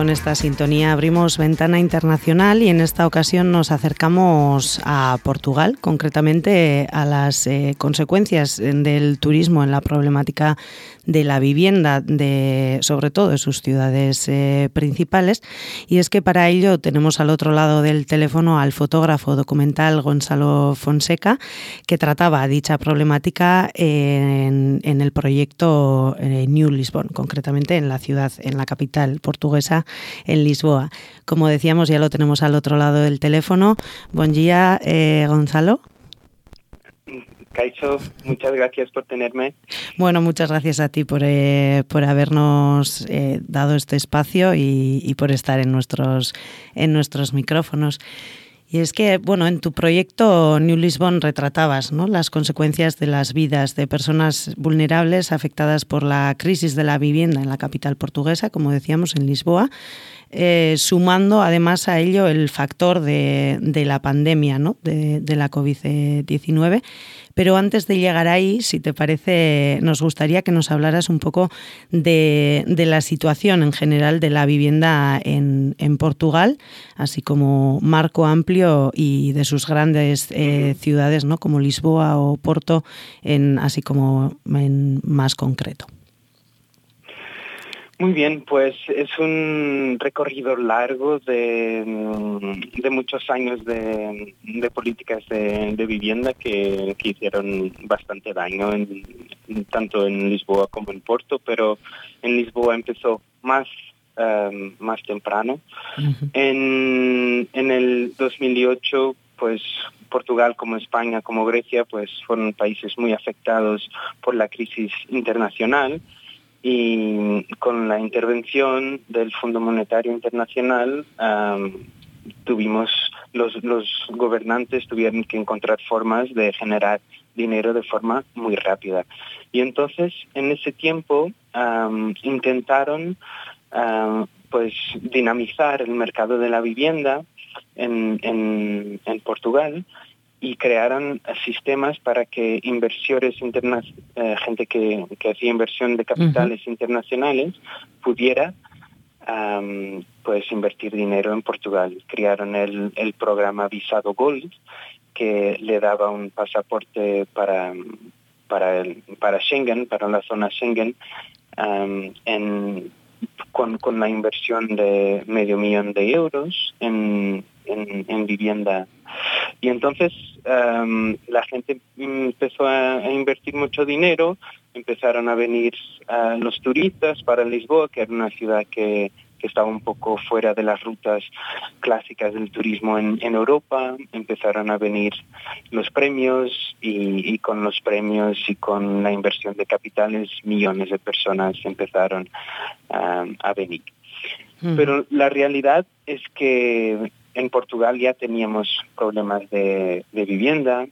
con esta sintonía abrimos ventana internacional y en esta ocasión nos acercamos a Portugal, concretamente a las eh, consecuencias del turismo en la problemática de la vivienda, de, sobre todo de sus ciudades eh, principales. Y es que para ello tenemos al otro lado del teléfono al fotógrafo documental Gonzalo Fonseca, que trataba dicha problemática en, el proyecto eh, New Lisbon, concretamente en la ciudad, en la capital portuguesa, en Lisboa. Como decíamos, ya lo tenemos al otro lado del teléfono. Buen día, eh, Gonzalo. Caicho, muchas gracias por tenerme. Bueno, muchas gracias a ti por, eh, por habernos eh, dado este espacio y, y, por estar en nuestros, en nuestros micrófonos. Y es que, bueno, en tu proyecto New Lisbon retratabas ¿no? las consecuencias de las vidas de personas vulnerables afectadas por la crisis de la vivienda en la capital portuguesa, como decíamos, en Lisboa, eh, sumando además a ello el factor de, la pandemia, ¿no? de, de la COVID-19 pero antes de llegar ahí, si te parece, nos gustaría que nos hablaras un poco de, la situación en general de la vivienda en, Portugal, así como marco amplio y de sus grandes eh, ciudades, ¿no? como Lisboa o Porto, en, así como en más concreto. Muy bien, pues es un recorrido largo de, mm, muchos años de, políticas de, vivienda que, hicieron bastante daño, tanto en Lisboa como en Porto, pero en Lisboa empezó más, em, más temprano. en, en el 2008, pues Portugal como España como Grecia, pues fueron países muy afectados por la crisis internacional y con la intervención del Fondo Monetario Internacional tuvimos los, gobernantes tuvieron que encontrar formas de generar dinero de forma muy rápida. Y entonces en ese tiempo intentaron pues dinamizar el mercado de la vivienda en, en Portugal y crearon sistemas para que inversores internas, eh, gente que, hacía inversión de capitales internacionales pudiera pues invertir dinero en Portugal. Crearon el, programa Visado Gold que le daba un pasaporte para para el, para Schengen, para la zona Schengen, en, con, con la inversión de medio millón de euros en, en, vivienda. Y entonces em, la gente empezó a, invertir mucho dinero, empezaron a venir los turistas para Lisboa, que era una ciudad que, estaba un poco fuera de las rutas clásicas del turismo en, Europa, empezaron a venir los premios y, con los premios y con la inversión de capitales millones de personas empezaron a venir. Pero la realidad es que en Portugal ya teníamos problemas de, vivienda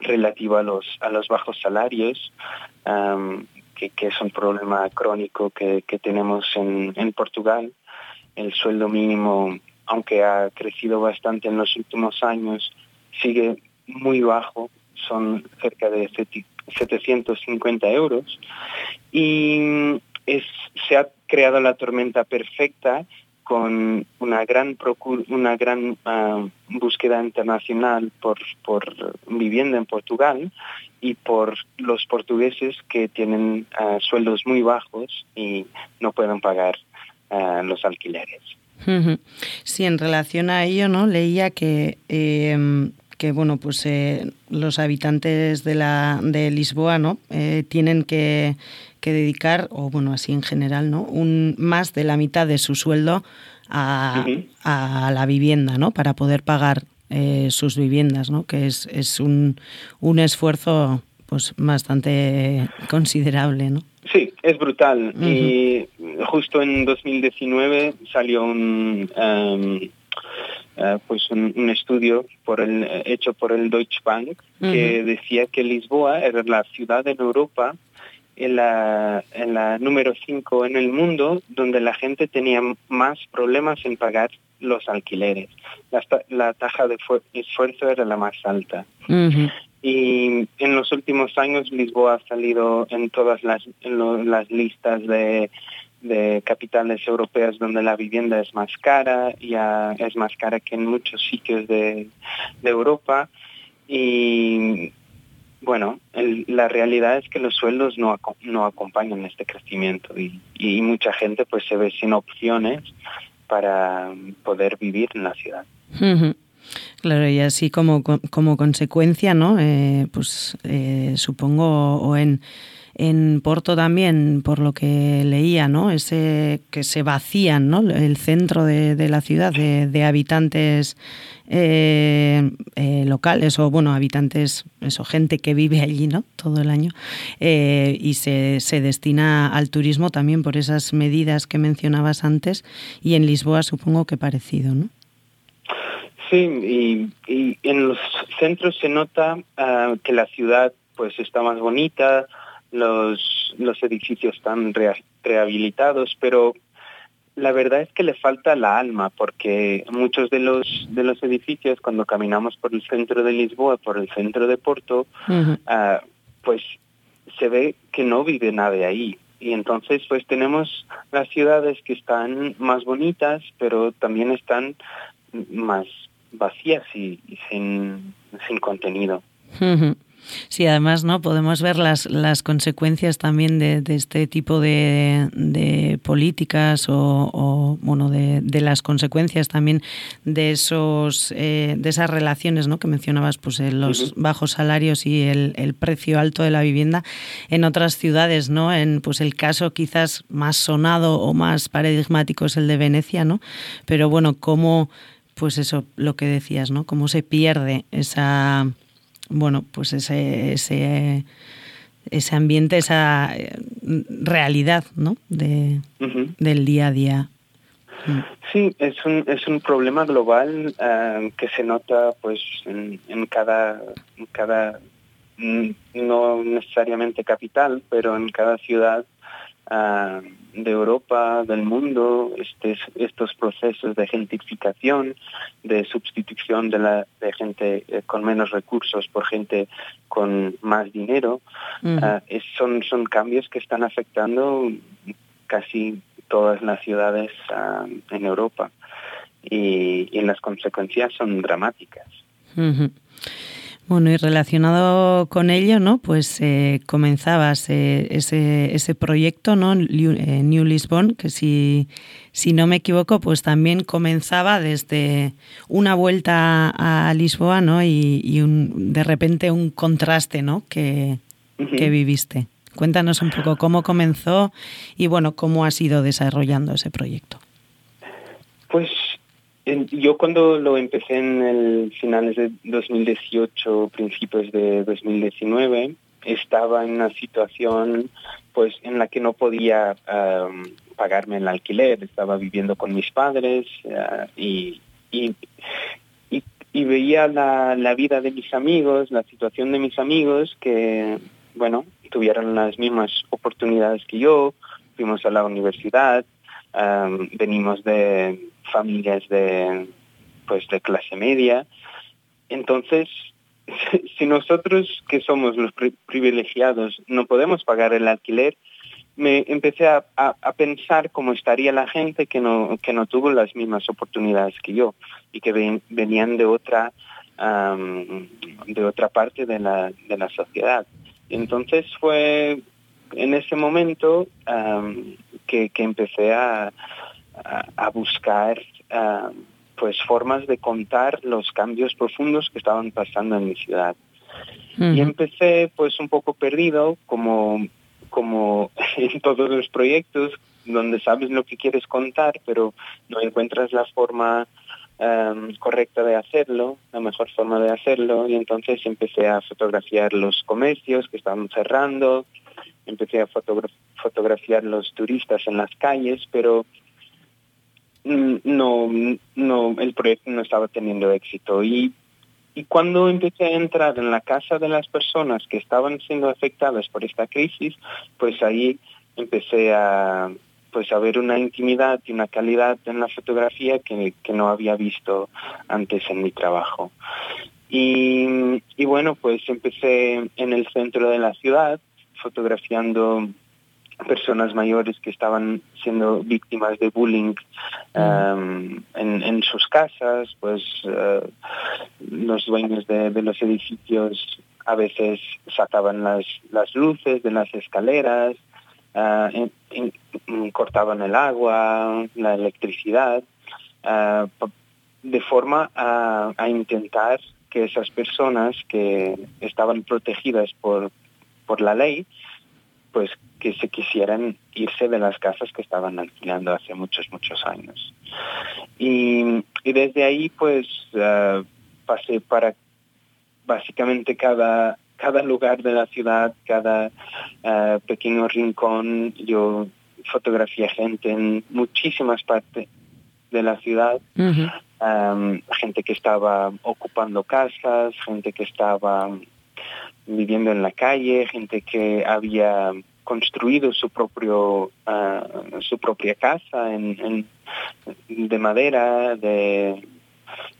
relativo a los, a los bajos salarios, que, es un problema crónico que, tenemos en, en, Portugal. El sueldo mínimo, aunque ha crecido bastante en los últimos años, sigue muy bajo, son cerca de 750 euros. Y es, se ha creado la tormenta perfecta con una gran una gran ah, búsqueda internacional por, vivienda en Portugal y por los portugueses que tienen ah, sueldos muy bajos y no pueden pagar ah, los alquileres. Sí, en relación a ello, ¿no? Leía que em, que bueno pues eh, los habitantes de la de Lisboa no eh, tienen que que dedicar, o bueno, así en general, ¿no? Un, más de la mitad de su sueldo a, la vivienda, ¿no? Para poder pagar eh, sus viviendas, ¿no? Que es, es un, un esfuerzo pues bastante considerable, ¿no? Sí, es brutal. Y justo en 2019 salió un... Em, eh, pues un, estudio por el, hecho por el Deutsche Bank que decía que Lisboa era la ciudad en Europa en la, en la número 5 en el mundo donde la gente tenía más problemas en pagar los alquileres. La, la taja de esfuerzo era la más alta. Y en los últimos años Lisboa ha salido en todas las, las listas de, de capitales europeas donde la vivienda es más cara, ya es más cara que en muchos sitios de, Europa. Y bueno, la realidad es que los sueldos no, no acompañan este crecimiento y, mucha gente pues se ve sin opciones para poder vivir en la ciudad. Claro, y así como, como consecuencia, ¿no? Eh, pues eh, supongo, o en en Porto también, por lo que leía, ¿no? Ese que se vacían, ¿no? El centro de, la ciudad de, habitantes eh, eh, locales o bueno, habitantes, eso, gente que vive allí, ¿no? Todo el año eh, y se, se destina al turismo también por esas medidas que mencionabas antes y en Lisboa supongo que parecido, ¿no? Sí, y, en los centros se nota ah, que la ciudad pues está más bonita, los, los edificios están rehabilitados, pero la verdad es que le falta la alma, porque muchos de los, de los edificios, cuando caminamos por el centro de Lisboa, por el centro de Porto, ah, pues se ve que no vive nadie ahí. Y entonces pues tenemos las ciudades que están más bonitas, pero también están más vacías y, sin, sin contenido. Sí, además, ¿no? Podemos ver las, las consecuencias también de, este tipo de, de políticas o, bueno, de, de, las consecuencias también de esos eh, de esas relaciones, ¿no? Que mencionabas, pues los bajos salarios y el, el, precio alto de la vivienda en otras ciudades, ¿no? En pues el caso quizás más sonado o más paradigmático es el de Venecia, ¿no? Pero bueno, cómo pues eso, lo que decías, ¿no? Cómo se pierde esa bueno, pues ese, ese, ese ambiente, esa eh, realidad, ¿no? De, Del día a día. Mm. Sí, es un, es un problema global eh, que se nota pues en, en cada, en cada, mm, no necesariamente capital, pero en cada ciudad de Europa, del mundo, este, estos procesos de gentrificación, de sustitución de, la, de gente eh, con menos recursos por gente con más dinero, ah, son, son cambios que están afectando casi todas las ciudades ah, en Europa. Y, las consecuencias son dramáticas. Bueno, y relacionado con ello, ¿no? Pues eh, comenzabas eh, ese, ese proyecto, ¿no? Eh, New Lisbon, que si, si no me equivoco, pues también comenzaba desde una vuelta a Lisboa, ¿no? Y, un, de repente un contraste, ¿no? Que, que viviste. Cuéntanos un poco cómo comenzó y, bueno, cómo has ido desarrollando ese proyecto. Pues yo cuando lo empecé en el finales de 2018, principios de 2019, estaba en una situación pues en la que no podía pagarme el alquiler, estaba viviendo con mis padres ah, y, veía la, vida de mis amigos, la situación de mis amigos que, bueno, tuvieron las mismas oportunidades que yo, fuimos a la universidad, venimos de familias de pues de clase media. Entonces, si nosotros que somos los privilegiados no podemos pagar el alquiler, me empecé a, pensar cómo estaría la gente que no, que no tuvo las mismas oportunidades que yo y que venían de otra, de otra parte de la, de la sociedad. Entonces fue en ese momento que, que, empecé a, a, buscar pues formas de contar los cambios profundos que estaban pasando en mi ciudad. Y empecé pues un poco perdido, como, como en todos los proyectos, donde sabes lo que quieres contar, pero no encuentras la forma correcta de hacerlo, la mejor forma de hacerlo, y entonces empecé a fotografiar los comercios que estaban cerrando, empecé a fotografiar los turistas en las calles, pero no, no, el proyecto no estaba teniendo éxito. Y, y cuando empecé a entrar en la casa de las personas que estaban siendo afectadas por esta crisis, pues ahí empecé a pues a ver una intimidad y una calidad en la fotografía que, que no había visto antes en mi trabajo. Y, y, bueno, pues empecé en el centro de la ciudad fotografiando personas mayores que estaban siendo víctimas de bullying um, en, sus casas, pues uh, los dueños de, los edificios a veces sacaban las, las luces de las escaleras, uh, cortaban el agua, la electricidad, uh, de forma a, a intentar que esas personas que estaban protegidas por, por la ley, pues que se quisieran irse de las casas que estaban alquilando hace muchos, muchos años. Y, desde ahí pues uh, pasé para básicamente cada, cada lugar de la ciudad, cada uh, pequeño rincón, yo fotografié gente en muchísimas partes de la ciudad, um, gente que estaba ocupando casas, gente que estaba viviendo en la calle, gente que había construido su propio ah, su propia casa en, de madera de,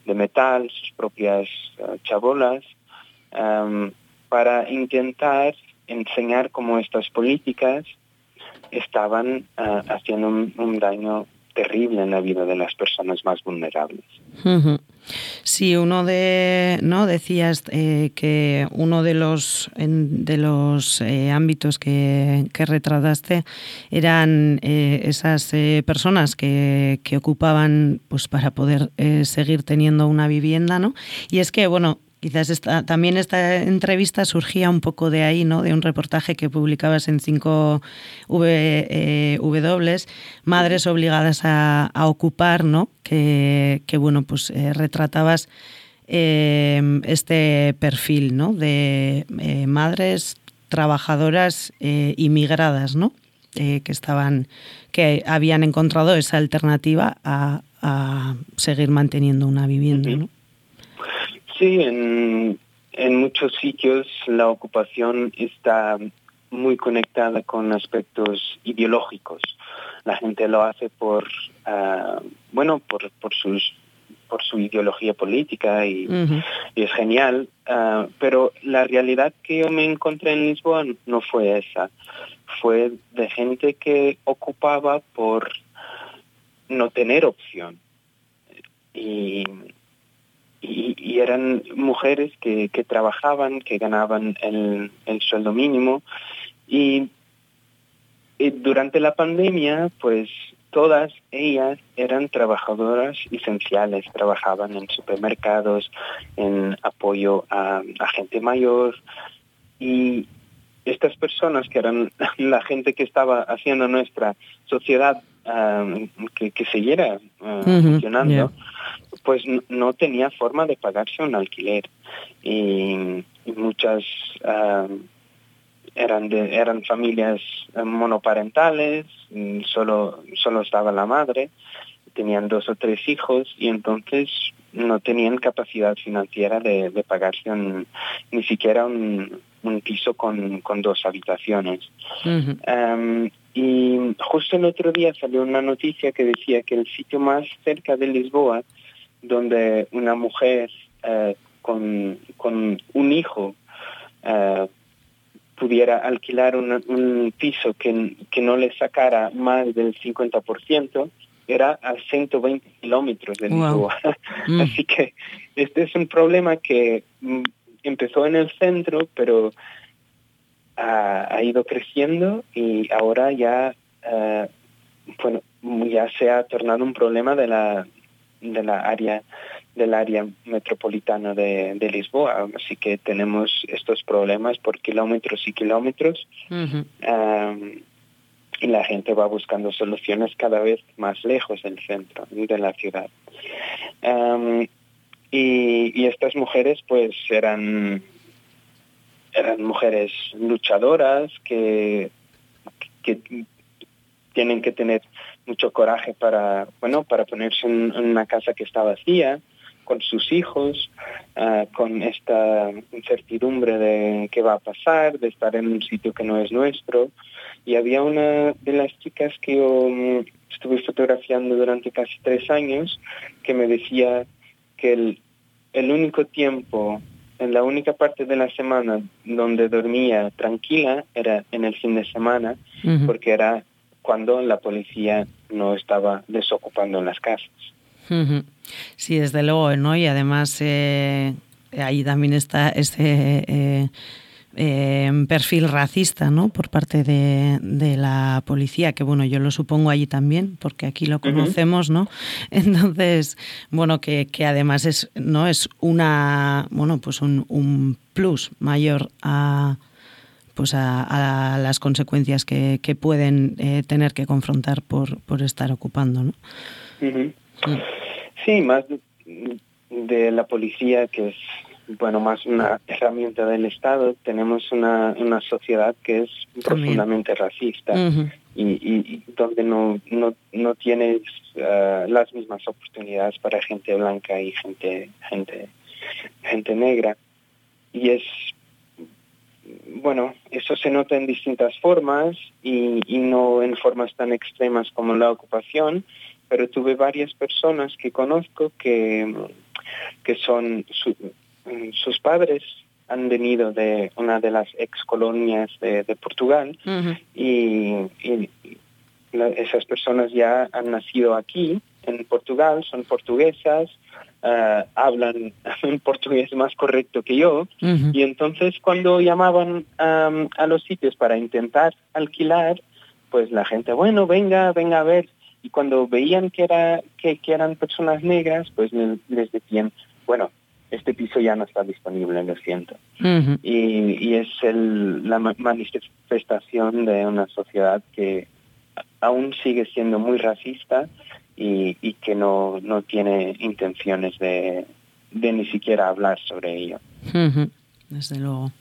metal sus propias uh, chabolas para intentar enseñar cómo estas políticas estaban ah, haciendo un daño terrible en la vida de las personas más vulnerables. Sí, uno de, no decías eh, que uno de los de los eh, ámbitos que, retrataste eran eh, esas personas que, que, ocupaban, pues para poder seguir teniendo una vivienda, ¿no? Y es que bueno, Quizás esta, también esta entrevista surgía un poco de ahí, ¿no? De un reportaje que publicabas en 5 w, w, Madres obligadas a, ocupar, ¿no? Que, bueno, pues eh, retratabas eh, este perfil, ¿no? De eh, madres trabajadoras inmigradas, ¿no? que estaban, que habían encontrado esa alternativa a, a seguir manteniendo una vivienda, ¿no? Sí, en, muchos sitios la ocupación está muy conectada con aspectos ideológicos. La gente lo hace por, ah, bueno, por, por, sus por su ideología política y, es genial, ah, pero la realidad que yo me encontré en Lisboa no fue esa, fue de gente que ocupaba por no tener opción. Y y, eran mujeres que, trabajaban, que ganaban el, sueldo mínimo. Y, durante la pandemia pues todas ellas eran trabajadoras esenciales, trabajaban en supermercados, en apoyo a, gente mayor. Y estas personas que eran la gente que estaba haciendo nuestra sociedad ah, que, siguiera ah, funcionando, pues no tenía forma de pagarse un alquiler y, muchas ah, eran de, eran familias monoparentales solo solo estaba la madre tenían dos o tres hijos y entonces no tenían capacidad financiera de, pagarse ni siquiera un, piso con, dos habitaciones. y justo el otro día salió una noticia que decía que el sitio más cerca de Lisboa donde una mujer eh, con, un hijo eh, pudiera alquilar un, piso que, no le sacara más del 50%, era a 120 kilómetros de Lisboa. Mm. Así que este es un problema que mm, empezó en el centro, pero ha, ido creciendo y ahora ya, eh, bueno, ya se ha tornado un problema de la, de la área del área metropolitana de, Lisboa. Así que tenemos estos problemas por kilómetros y kilómetros. y la gente va buscando soluciones cada vez más lejos del centro de la ciudad. y, estas mujeres pues eran, eran mujeres luchadoras que, que tienen que tener mucho coraje para, bueno, para ponerse en, una casa que está vacía, con sus hijos, ah, con esta incertidumbre de qué va a pasar, de estar en un sitio que no es nuestro. Y había una de las chicas que yo mm, estuve fotografiando durante casi tres años que me decía que el, el único tiempo la única parte de la semana donde dormía tranquila era en el fin de semana, porque era cuando la policía no estaba desocupando las casas. Sí, desde luego, ¿no? Y además eh, ahí también está ese eh, eh, perfil racista, ¿no? Por parte de, la policía, que bueno, yo lo supongo allí también, porque aquí lo conocemos, ¿no? Entonces, bueno, que, además es, ¿no? Es una, bueno, pues un, plus mayor a pues a, las consecuencias que, pueden tener que confrontar por, por estar ocupando, ¿no? Sí, más de, la policía, que es bueno más una herramienta del Estado, tenemos una, una sociedad que es profundamente racista y, donde no, no, no tienes uh, las mismas oportunidades para gente blanca y gente, gente, gente negra. Y es bueno, eso se nota en distintas formas y, y, no en formas tan extremas como la ocupación, pero tuve varias personas que conozco que, que son sus padres han venido de una de las ex colonias de, Portugal y, esas personas ya han nacido aquí en Portugal, son portuguesas, ah, hablan un portugués más correcto que yo. Y entonces cuando llamaban a los sitios para intentar alquilar, pues la gente, bueno, venga, venga a ver y cuando veían que, era, que, eran personas negras, pues les, decían, bueno, este piso ya no está disponible, lo siento. y, es el, la manifestación de una sociedad que aún sigue siendo muy racista y, que no, no tiene intenciones de, de ni siquiera hablar sobre ello. Desde luego.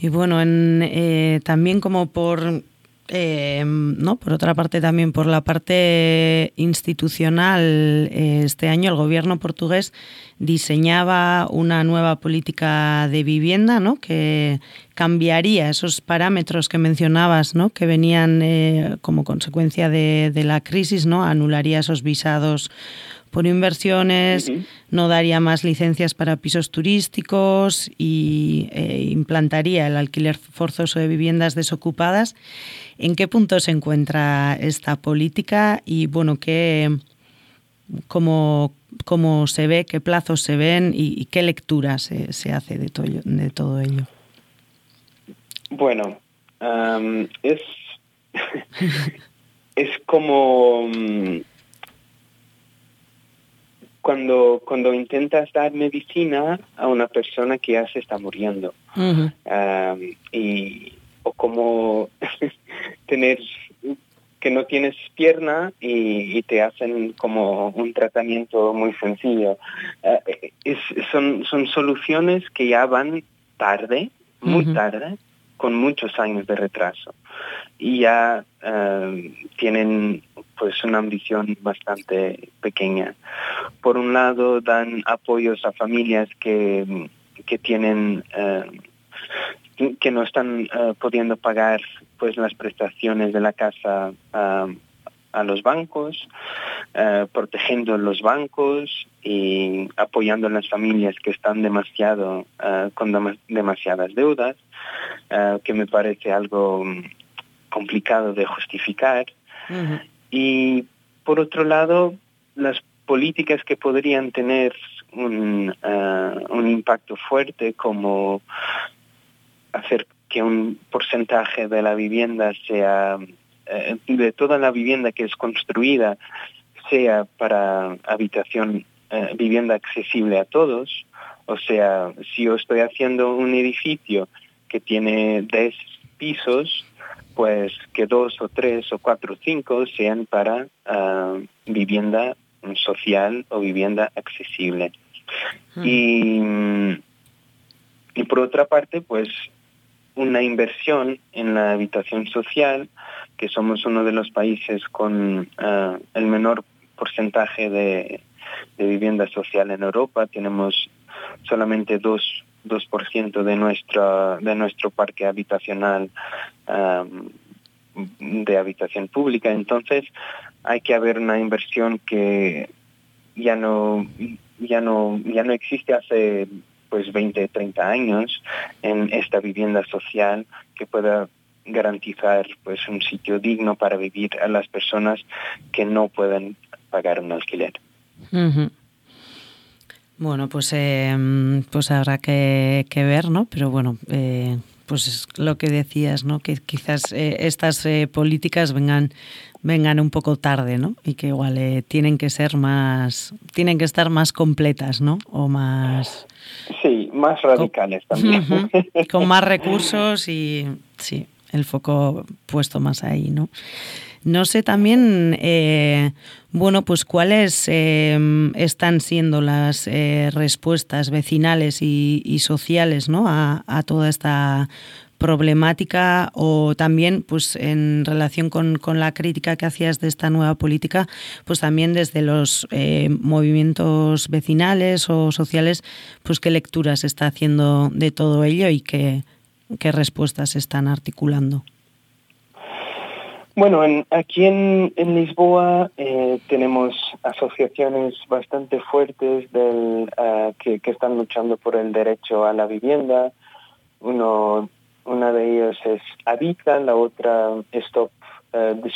Y bueno, en, eh, también como por eh, no, por otra parte, también por la parte institucional, eh, este año el gobierno portugués diseñaba una nueva política de vivienda, ¿no? que cambiaría esos parámetros que mencionabas, ¿no? que venían eh, como consecuencia de, de, la crisis, ¿no? anularía esos visados por inversiones, no daría más licencias para pisos turísticos y eh, implantaría el alquiler forzoso de viviendas desocupadas. ¿En qué punto se encuentra esta política y bueno, qué, cómo, cómo se ve, qué plazos se ven y, qué lectura se, se hace de todo, de todo ello? Bueno, es, es como mm, cuando, cuando intentas dar medicina a una persona que ya se está muriendo. y, o como tener que no tienes pierna y, te hacen como un tratamiento muy sencillo. Ah, es, son, son soluciones que ya van tarde, muy tarde, con muchos años de retraso. Y ya tienen pues una ambición bastante pequeña. Por un lado dan apoyos a familias que, que tienen eh, que no están eh, pudiendo pagar pues las prestaciones de la casa a los bancos, eh, protegiendo los bancos y apoyando a las familias que están demasiado con demasiadas deudas, que me parece algo complicado de justificar. Y por otro lado, las políticas que podrían tener un, uh, un impacto fuerte como hacer que un porcentaje de la vivienda sea, uh, de toda la vivienda que es construida, sea para habitación, uh, vivienda accesible a todos. O sea, si yo estoy haciendo un edificio que tiene 10 pisos, pues que dos o tres o cuatro o cinco sean para vivienda social o vivienda accesible. Y, y por otra parte, pues una inversión en la habitación social, que somos uno de los países con ah, el menor porcentaje de, de, vivienda social en Europa. Tenemos solamente dos 2% de, nuestra, de nuestro parque habitacional de habitación pública. Entonces hay que haber una inversión que ya no, ya no, ya no existe hace pues 20, 30 años en esta vivienda social que pueda garantizar pues un sitio digno para vivir a las personas que no pueden pagar un alquiler. Bueno, pues, eh, pues habrá que, ver, ¿no? Pero bueno, eh, pues es lo que decías, ¿no? Que quizás eh, estas políticas vengan vengan un poco tarde, ¿no? Y que igual tienen que ser más, tienen que estar más completas, ¿no? O más... Sí, más radicales también. con más recursos y sí, el foco puesto más ahí, ¿no? No sé también, eh, bueno, pues cuáles eh, están siendo las eh, respuestas vecinales y, sociales ¿no? a, toda esta problemática o también pues en relación con, la crítica que hacías de esta nueva política pues también desde los movimientos vecinales o sociales pues qué lecturas está haciendo de todo ello y qué, qué respuestas están articulando bueno, aquí en, Lisboa eh, tenemos asociaciones bastante fuertes del, eh, que, están luchando por el derecho a la vivienda. Uno, una de ellas es Habita, la otra Stop uh,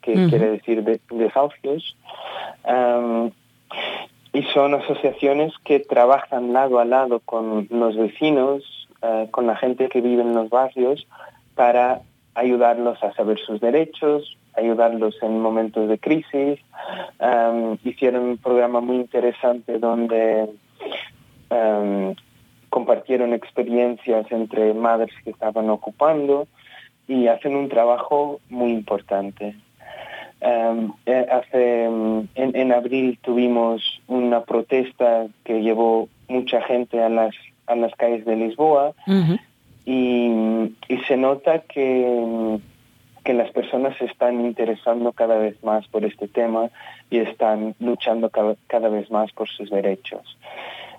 que quiere decir de, desahucios. y son asociaciones que trabajan lado a lado con los vecinos, con la gente que vive en los barrios, para ayudarlos a saber sus derechos, ayudarlos en momentos de crisis. hicieron un programa muy interesante donde compartieron experiencias entre madres que estaban ocupando y hacen un trabajo muy importante. Eh, hace, en, abril tuvimos una protesta que llevó mucha gente a las, a las calles de Lisboa y, se nota que, que las personas se están interesando cada vez más por este tema y están luchando cada, vez más por sus derechos.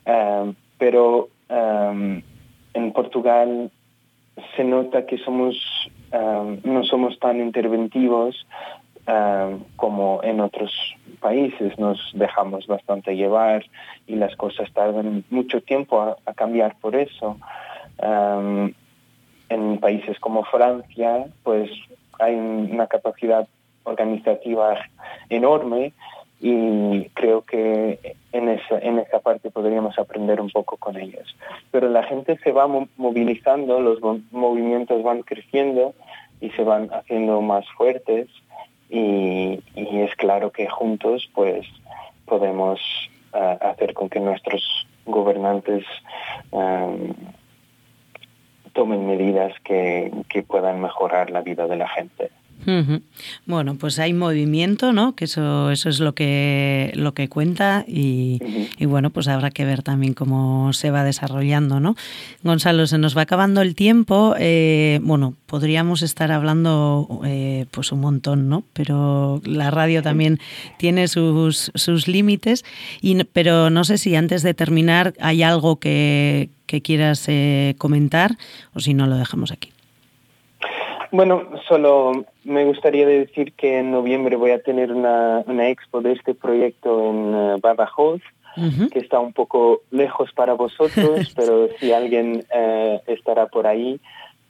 Um, pero en Portugal se nota que somos no somos tan interventivos como en otros países. Nos dejamos bastante llevar y las cosas tardan mucho tiempo a cambiar por eso en países como Francia, pues hay una capacidad organizativa enorme y creo que en esa, en esa parte podríamos aprender un poco con ellos. Pero la gente se va movilizando, los movimientos van creciendo y se van haciendo más fuertes y, es claro que juntos pues podemos ah, hacer con que nuestros gobernantes tomen medidas que, que puedan mejorar la vida de la gente. Bueno, pues hay movimiento, ¿no? Que eso, eso es lo que, lo que cuenta y, bueno, pues habrá que ver también cómo se va desarrollando, ¿no? Gonzalo, se nos va acabando el tiempo. Eh, bueno, podríamos estar hablando eh, pues un montón, ¿no? Pero la radio también tiene sus, sus límites. Y, pero no sé si antes de terminar hay algo que, que quieras eh, comentar o si no lo dejamos aquí. Bueno, solo me gustaría decir que en noviembre voy a tener una, expo de este proyecto en uh, Badajoz, que está un poco lejos para vosotros, pero si alguien eh, estará por ahí,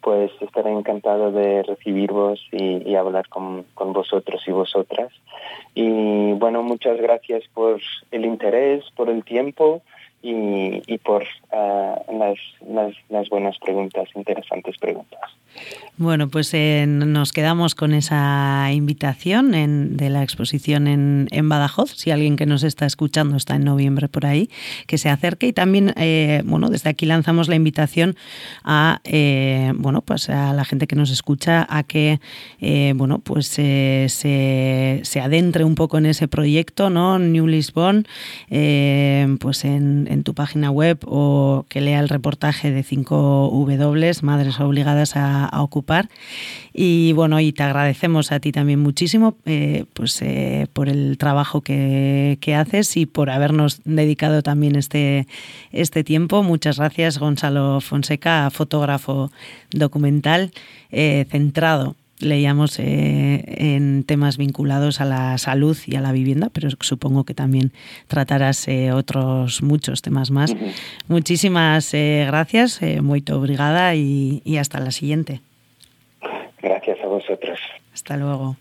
pues estaré encantado de recibirvos y, hablar con, con, vosotros y vosotras. Y bueno, muchas gracias por el interés, por el tiempo y, por ah, las, las, buenas preguntas, interesantes preguntas. Bueno, pues eh, nos quedamos con esa invitación en, de la exposición en, en, Badajoz. Si alguien que nos está escuchando está en noviembre por ahí, que se acerque. Y también, eh, bueno, desde aquí lanzamos la invitación a, eh, bueno, pues a la gente que nos escucha a que, bueno, pues se, se, adentre un poco en ese proyecto, ¿no? New Lisbon, pues en, en tu página web o que lea el reportaje de 5W, Madres Obligadas a ocupar. Y bueno, y te agradecemos a ti también muchísimo eh, pues, eh, por el trabajo que, que, haces y por habernos dedicado también este, este tiempo. Muchas gracias, Gonzalo Fonseca, fotógrafo documental eh, centrado leíamos eh, en temas vinculados a la salud y a la vivienda, pero supongo que también tratarás eh, otros muchos temas más. Muchísimas eh, gracias, muy obrigada y, y hasta la siguiente. Gracias a vosotros. Hasta luego.